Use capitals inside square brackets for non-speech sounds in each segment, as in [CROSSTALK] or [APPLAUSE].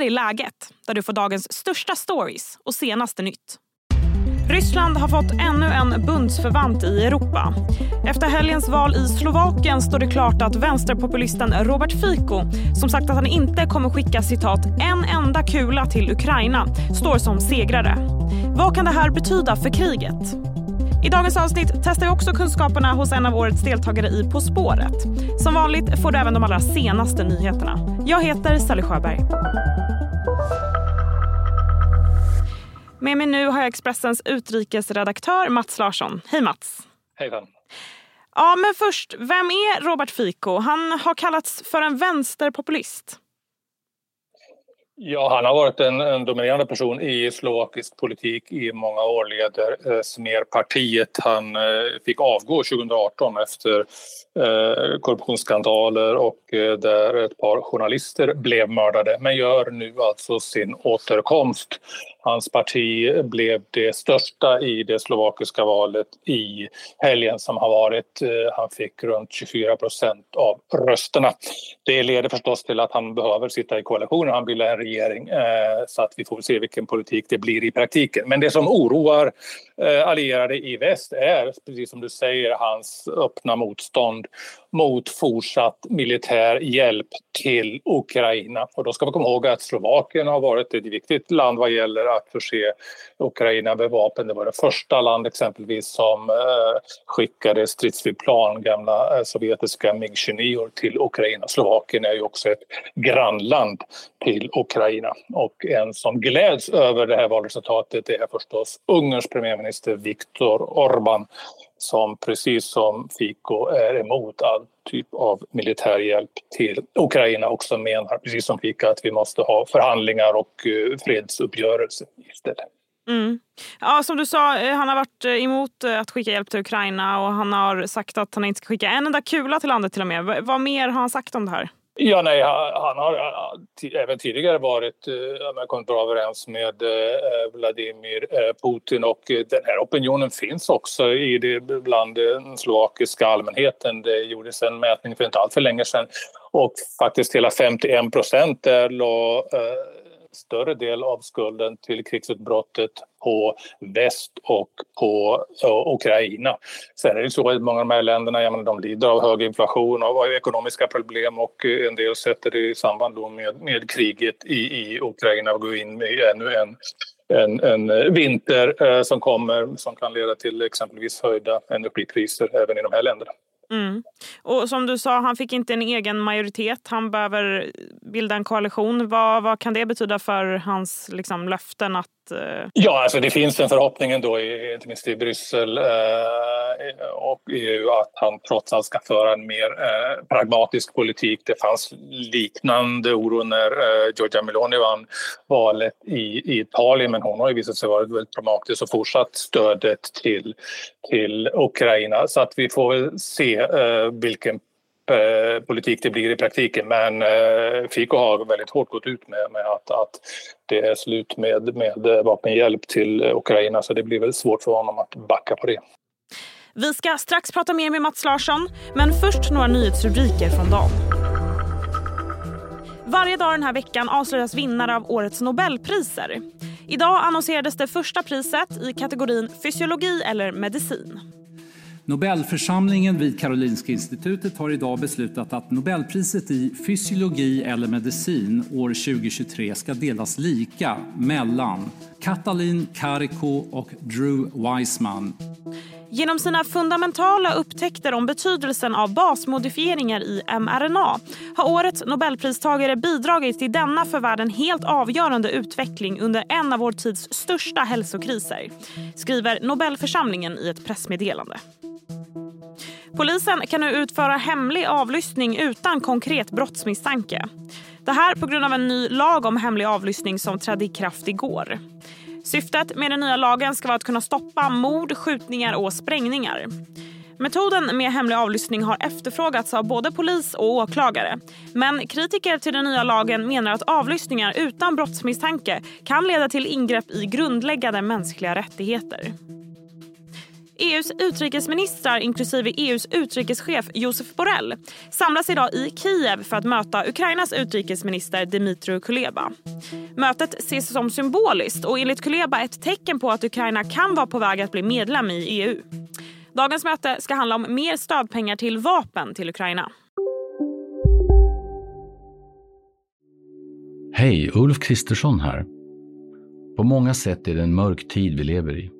här är läget, där du får dagens största stories och senaste nytt. Ryssland har fått ännu en bundsförvant i Europa. Efter helgens val i Slovakien står det klart att vänsterpopulisten Robert Fico som sagt att han inte kommer skicka citat en enda kula till Ukraina står som segrare. Vad kan det här betyda för kriget? I dagens avsnitt testar jag också kunskaperna hos en av årets deltagare i På spåret. Som vanligt får du även de allra senaste nyheterna. Jag heter Sally Sjöberg. Med mig nu har jag Expressens utrikesredaktör Mats Larsson. Hej Mats! Hej vän. Ja, men först, vem är Robert Fico? Han har kallats för en vänsterpopulist. Ja, han har varit en, en, dominerande person i slovakisk politik i många år, leder eh, Smerpartiet. Han eh, fick avgå 2018 efter eh, korruptionsskandaler och eh, där ett par journalister blev mördade men gör nu alltså sin återkomst. Hans parti blev det största i det slovakiska valet i helgen som har varit. Eh, han fick runt 24 procent av rösterna. Det leder förstås till att han behöver sitta i koalitionen. Han bildar en regering eh, så att vi får se vilken politik det blir i praktiken. Men det som oroar eh, allierade i väst är, precis som du säger, hans öppna motstånd mot fortsatt militär hjälp till Ukraina. Och då ska vi komma ihåg att Slovakien har varit ett viktigt land vad gäller att förse Ukraina med vapen. Det var det första land exempelvis som eh, skickade stridsflygplan, gamla eh, sovjetiska MiG-29 till Ukraina. Slovakien är ju också ett grannland till Ukraina. Och en som gläds över det här valresultatet är förstås Ungerns premiärminister Viktor Orbán som precis som Fico är emot all typ av militär hjälp till Ukraina och som menar, precis som Fico, att vi måste ha förhandlingar och eh, fredsuppgörelser istället. Mm. Ja, som du sa, eh, han har varit eh, emot att skicka hjälp till Ukraina och han har sagt att han inte ska skicka en enda kula till landet till och med. Vad mer har han sagt om det här? Ja, nej, han har även tidigare varit eh, kommit bra överens med eh, Vladimir eh, Putin och den här opinionen finns också i det, bland den slovakiska allmänheten. Det gjordes en mätning för inte allt för länge sedan och faktiskt hela 51 procent la större del av skulden till krigsutbrottet på väst och på och Ukraina. Sen är det så att många av de här länderna ja, de lider av hög inflation och ekonomiska problem och eh, en del sätter det i samband med, med kriget i, i Ukraina och går in med ännu en en, en eh, vinter eh, som kommer som kan leda till exempelvis höjda energipriser även i de här länderna. Mm. Och som du sa, han fick inte en egen majoritet. Han behöver bilda en koalition. Vad, vad kan det betyda för hans liksom, löften att Eh, ja, alltså det finns en förhoppning ändå, inte minst i Bryssel eh, och EU att han trots allt ska föra en mer eh, pragmatisk politik. Det fanns liknande oro när eh, Giorgia Meloni vann valet i, Italien men hon har ju visat sig vara väldigt pragmatisk och fortsatt stödet till, till Ukraina. Så att vi får väl se eh, vilken Eh, politik det blir i praktiken. Men eh, Fico har väldigt hårt gått ut med, med att, att det är slut med, med eh, vapenhjälp till eh, Ukraina så det blir väl svårt för honom att backa på det. Vi ska strax prata mer med Mats Larsson, men först några nyhetsrubriker från dagen. Varje dag den här veckan avslöjas vinnare av årets Nobelpriser. Idag annonserades det första priset i kategorin fysiologi eller medicin. Nobelförsamlingen vid Karolinska institutet har idag beslutat att Nobelpriset i fysiologi eller medicin år 2023 ska delas lika mellan Katalin Karikó och Drew Weissman. Genom sina fundamentala upptäckter om betydelsen av basmodifieringar i mRNA har årets Nobelpristagare bidragit till denna för världen helt avgörande utveckling under en av vår tids största hälsokriser, skriver Nobelförsamlingen i ett pressmeddelande. Polisen kan nu utföra hemlig avlyssning utan konkret brottsmisstanke. Det här på grund av en ny lag om hemlig avlyssning som trädde i kraft igår. Syftet med den nya lagen ska vara att kunna stoppa mord, skjutningar och sprängningar. Metoden med hemlig avlyssning har efterfrågats av både polis och åklagare. Men kritiker till den nya lagen menar att avlyssningar utan brottsmisstanke kan leda till ingrepp i grundläggande mänskliga rättigheter. EUs utrikesministrar, inklusive EUs utrikeschef Josef Borrell samlas idag i Kiev för att möta Ukrainas utrikesminister Dmytro Kuleba. Mötet ses som symboliskt och enligt Kuleba ett tecken på att Ukraina kan vara på väg att bli medlem i EU. Dagens möte ska handla om mer stödpengar till vapen till Ukraina. Hej, Ulf Kristersson här. På många sätt är det en mörk tid vi lever i.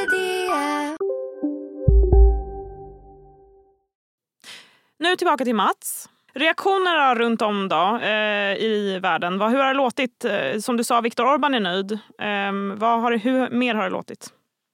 Nu tillbaka till Mats. Reaktionerna runt om då, eh, i världen, vad, hur har det låtit? Eh, som du sa, Viktor Orbán är nöjd. Eh, vad har, hur mer har det låtit?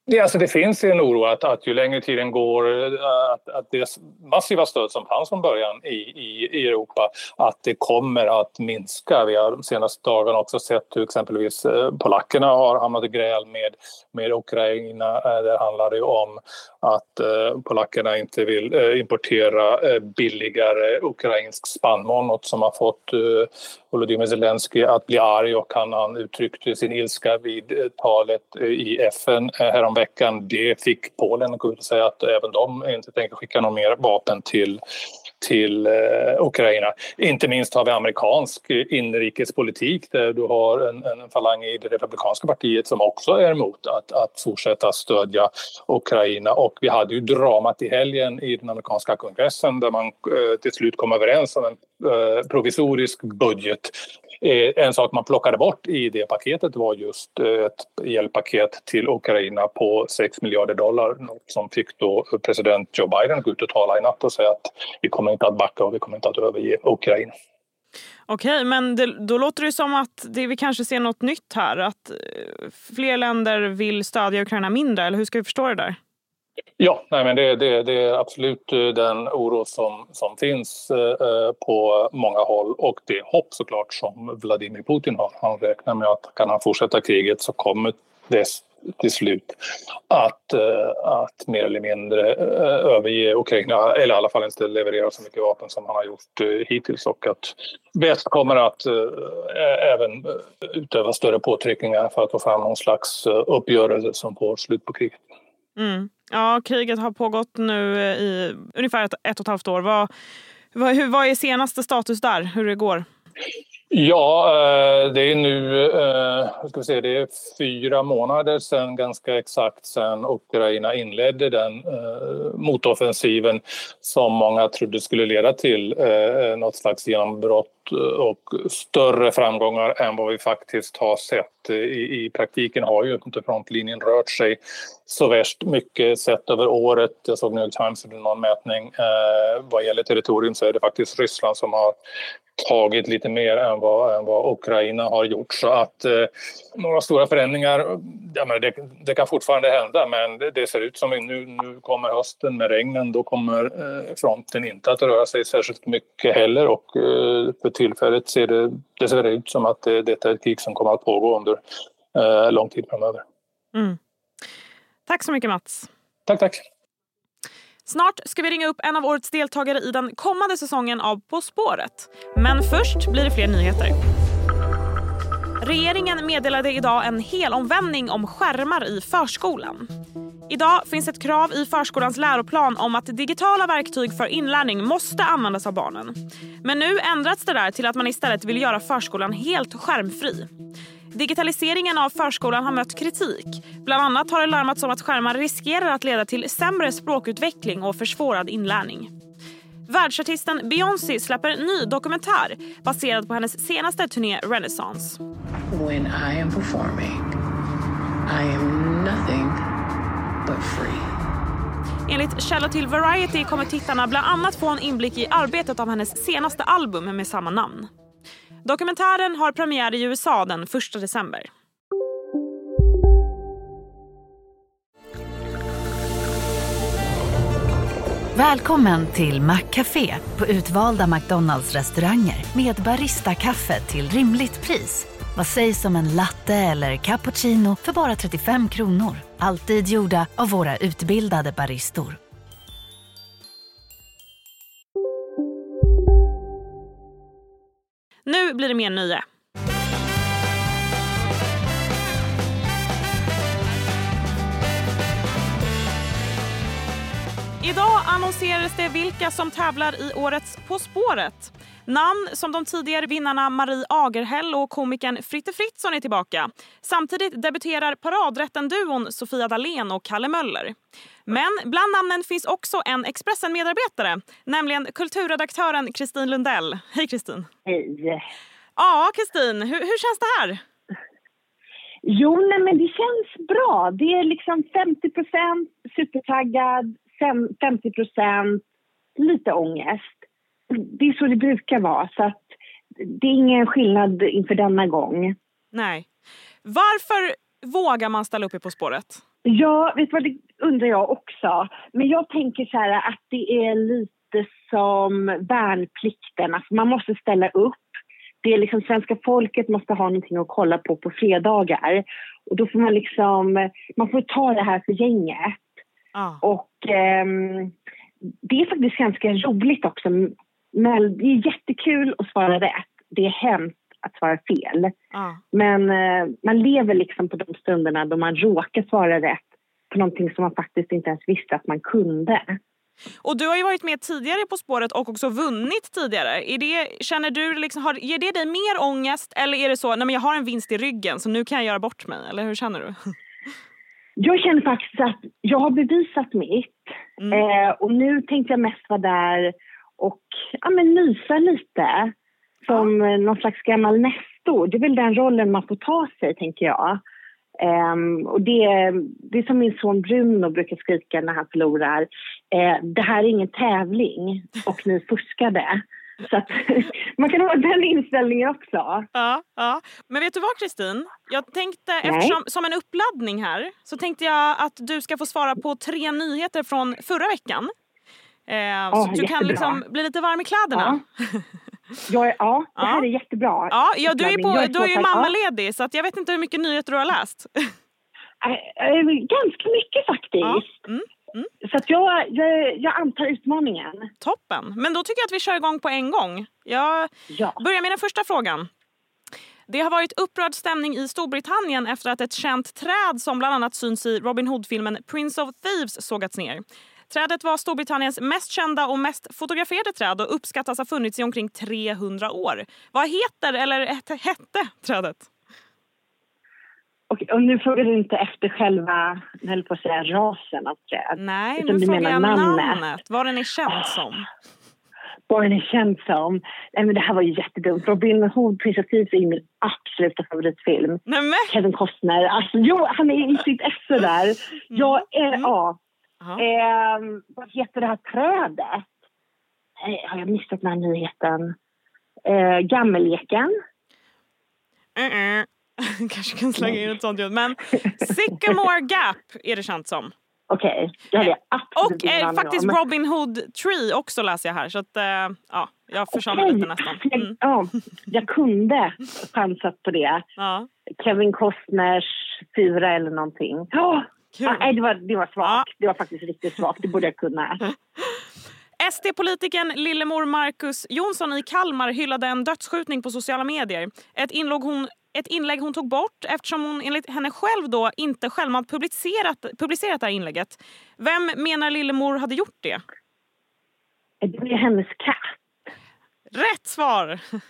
Ja, alltså det finns en oro att, att ju längre tiden går, eh, att, att det massiva stöd som fanns från början i, i, i Europa, att det kommer att minska. Vi har de senaste dagarna också sett hur exempelvis eh, polackerna har hamnat i gräl med, med Ukraina. Eh, det handlar ju om att eh, polackerna inte vill eh, importera eh, billigare ukrainsk spannmål, något som har fått Volodymyr Zelensky att bli arg och han, han uttryckte sin ilska vid talet i FN häromveckan. det fick Polen att gå ut och säga att även de inte tänker skicka några mer vapen till till eh, Ukraina. Inte minst har vi amerikansk eh, inrikespolitik där du har en, en falang i det republikanska partiet som också är emot att, att fortsätta stödja Ukraina. Och vi hade ju dramat i helgen i den amerikanska kongressen där man eh, till slut kom överens om en eh, provisorisk budget Eh, en sak man plockade bort i det paketet var just eh, ett hjälppaket till Ukraina på 6 miljarder dollar. Som fick då president Joe Biden gå ut och tala i natt och säga att vi kommer inte att backa och vi kommer inte att överge Ukraina. Okej, men det, då låter det som att det, vi kanske ser något nytt här. Att eh, fler länder vill stödja Ukraina mindre, eller hur ska vi förstå det där? Ja, nej, men det, det, det, är absolut eh, den oro som, som finns eh, eh, på många håll och det hopp såklart som Vladimir Putin har. Han räknar med att kan han fortsätta kriget så kommer det till slut att, eh, att mer eller mindre eh, överge Ukraina eller i alla fall inte leverera så mycket vapen som han har gjort eh, hittills och att väst kommer att eh, även eh, utöva större påtryckningar för att få fram någon slags uppgörelse som får slut på kriget. Mm. Ja, kriget har pågått nu eh, i ungefär ett, ett och ett halvt år. Vad, vad, hur, vad är senaste status där? Hur det går? Ja, eh, det är nu eh, ska vi se, det är fyra månader sedan, ganska exakt sedan Ukraina inledde den motoffensiven som många trodde skulle leda till något slags genombrott Eh, och större framgångar än vad vi faktiskt har sett. Eh, I, i praktiken har ju inte frontlinjen rört sig så värst mycket sett över året. Jag såg New York Times gjorde någon mätning. Eh, vad gäller territorium så är det faktiskt Ryssland som har tagit lite mer än vad, än vad Ukraina har gjort. Så att eh, några stora förändringar, ja, men det, det, kan fortfarande hända men det, det ser ut som nu, nu kommer hösten med regnen. Då kommer eh, fronten inte att röra sig särskilt mycket heller och eh, för tillfället ser det, ser ut som att det, det är ett krig som kommer att pågå under eh, lång tid framöver. Mm. Tack så mycket Mats. Tack, tack. Snart ska vi ringa upp en av årets deltagare i den kommande säsongen av På spåret. Men först blir det fler nyheter. Regeringen meddelade idag en helomvändning om skärmar i förskolan. Idag finns ett krav i förskolans läroplan om att digitala verktyg för inlärning måste användas av barnen. Men nu ändras det där till att man istället vill göra förskolan helt skärmfri. Digitaliseringen av förskolan har mött kritik. Bland annat har det larmats om att skärmar riskerar att leda till sämre språkutveckling och försvårad inlärning. Världsartisten Beyoncé släpper en ny dokumentär baserad på hennes senaste turné Renaissance. When I am performing, I am nothing. Enligt källor till Variety kommer tittarna bland annat få en inblick i arbetet av hennes senaste album med samma namn. Dokumentären har premiär i USA den 1 december. Välkommen till Maccafé på utvalda McDonalds restauranger med Baristakaffe till rimligt pris. Vad sägs om en latte eller cappuccino för bara 35 kronor? Alltid gjorda av våra utbildade baristor. Nu blir det mer nöje. Idag annonserades det vilka som tävlar i årets På spåret. Namn som de tidigare vinnarna Marie Agerhäll och komikern Fritte Fritzson är tillbaka. Samtidigt debuterar paradrätten-duon Sofia Dalén och Kalle Möller. Men bland namnen finns också en Expressen-medarbetare, nämligen kulturredaktören Kristin Lundell. Hej Kristin! Hej! Ja, Kristin, hur, hur känns det här? Jo, nej, men det känns bra. Det är liksom 50 supertaggad, 50% lite ångest. Det är så det brukar vara, så att det är ingen skillnad inför denna gång. Nej. Varför vågar man ställa upp i På spåret? Ja, vet vad, det undrar jag också. Men jag tänker så här att det är lite som värnplikten. Alltså man måste ställa upp. Det är liksom svenska folket måste ha någonting att kolla på på fredagar. Och då får man liksom, man får ta det här för gänget. Ah. Och eh, det är faktiskt ganska roligt också. Men det är jättekul att svara rätt. Det är hemskt att svara fel. Ah. Men eh, man lever liksom på de stunderna då man råkar svara rätt på någonting som man faktiskt inte ens visste att man kunde. Och du har ju varit med tidigare På spåret och också vunnit tidigare. Är det, känner du liksom, har, ger det dig mer ångest eller är det så att jag har en vinst i ryggen så nu kan jag göra bort mig? Eller hur känner du? [LAUGHS] Jag känner faktiskt att jag har bevisat mitt. Mm. Eh, och nu tänkte jag mest vara där och ja, men mysa lite. Som ja. någon slags gammal nestor. Det är väl den rollen man får ta sig, tänker jag. Um, och det, det är som min son Bruno brukar skrika när han förlorar. Uh, det här är ingen tävling och ni fuskade. Så att, [LAUGHS] man kan ha den inställningen också. Ja, ja. Men vet du vad Kristin? Jag tänkte, eftersom, som en uppladdning här, så tänkte jag att du ska få svara på tre nyheter från förra veckan. Eh, oh, så du kan liksom bli lite varm i kläderna. Ja. Jag är, ja, det här är jättebra. Ja, ja, du är, på, du är ju mammaledig så att jag vet inte hur mycket nyheter du har läst. Ganska mycket faktiskt. Ja. Mm. Mm. Så att jag, jag, jag antar utmaningen. Toppen. Men då tycker jag att vi kör igång på en gång. Jag ja. börjar med den första frågan. Det har varit upprörd stämning i Storbritannien efter att ett känt träd som bland annat syns i Robin Hood-filmen Prince of Thieves sågats ner. Trädet var Storbritanniens mest kända och mest fotograferade träd och uppskattas ha funnits i omkring 300 år. Vad heter, eller hette, trädet? Okej, och nu frågar du inte efter själva, jag höll på att säga rasen av träd. Nej, nu frågar jag namnet. namnet. Vad den är känd som. Vad den är känd som. Nej, men det här var ju jättedumt. Robin Hood, Prince of Thieves är min absoluta favoritfilm. Nämen. Kevin Costner. Alltså, jo, han är i sitt esse där. Mm. Jag är, mm. ja. Eh, vad heter det här trädet? Eh, har jag missat den här nyheten? Eh, gammelleken. Mm -mm. [LAUGHS] Kanske kan slänga in ett sånt ljud. Men [LAUGHS] Sycamore Gap är det känt som. Okej, okay. det hade jag absolut Och eh, faktiskt om. Robin Hood Tree också läser jag här. Så att, eh, ja, jag försade okay. lite nästan. [LAUGHS] Mm. Ja, jag kunde chansat på det. Ja. Kevin Costners fyra eller någonting. Oh, nej, det var, det var svagt. Ja. Det var faktiskt riktigt svagt. Det borde jag kunna. [LAUGHS] SD-politikern Lillemor Marcus Jonsson i Kalmar hyllade en dödsskjutning på sociala medier. Ett inlogg hon ett inlägg hon tog bort eftersom hon enligt henne själv då inte självmant publicerat, publicerat det här inlägget. Vem menar Lillemor hade gjort det? Det är hennes katt. Rätt svar! [LAUGHS]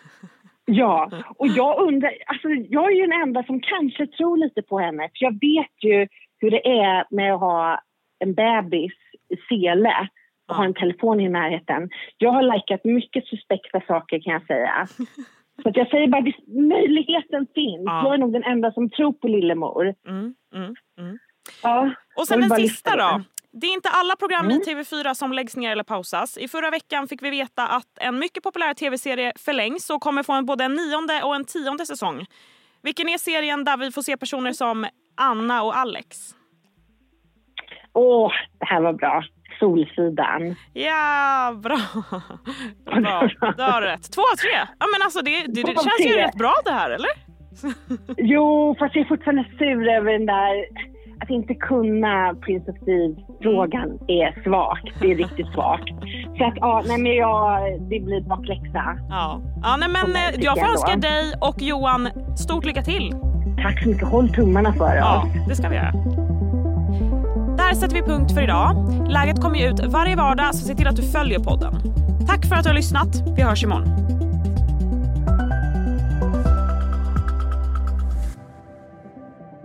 Ja, och jag undrar, alltså jag är ju den enda som kanske tror lite på henne. För jag vet ju hur det är med att ha en bebis i sele och ha en telefon i närheten. Jag har likat mycket suspekta saker kan jag säga. [LAUGHS] Så jag säger bara att möjligheten finns. Ja. Jag är nog den enda som tror på Lillemor. Mm, mm, mm. Ja, och sen den sista då. Det är inte alla program mm. i TV4 som läggs ner eller pausas. I förra veckan fick vi veta att en mycket populär tv-serie förlängs och kommer få en, både en nionde och en tionde säsong. Vilken är serien där vi får se personer som Anna och Alex? Åh, det här var bra. Solsidan. Ja, bra. [LAUGHS] bra. Du har rätt. Två av tre. Ja, men alltså det, det, det känns ju rätt bra det här, eller? [LAUGHS] jo, fast jag är fortfarande sur över den där att inte kunna Prince of Thieves-frågan är svagt. Det är riktigt svagt. Så att ja, nej men jag, det blir bakläxa. Ja, ja nej men jag, jag får önska dig och Johan stort lycka till. Tack så mycket. Håll tummarna för oss. Ja, det ska vi göra. Där sätter vi punkt för idag. Läget kommer ju ut varje vardag så se till att du följer podden. Tack för att du har lyssnat. Vi hörs imorgon.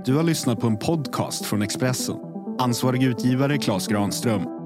Du har lyssnat på en podcast från Expressen. Ansvarig utgivare Klas Granström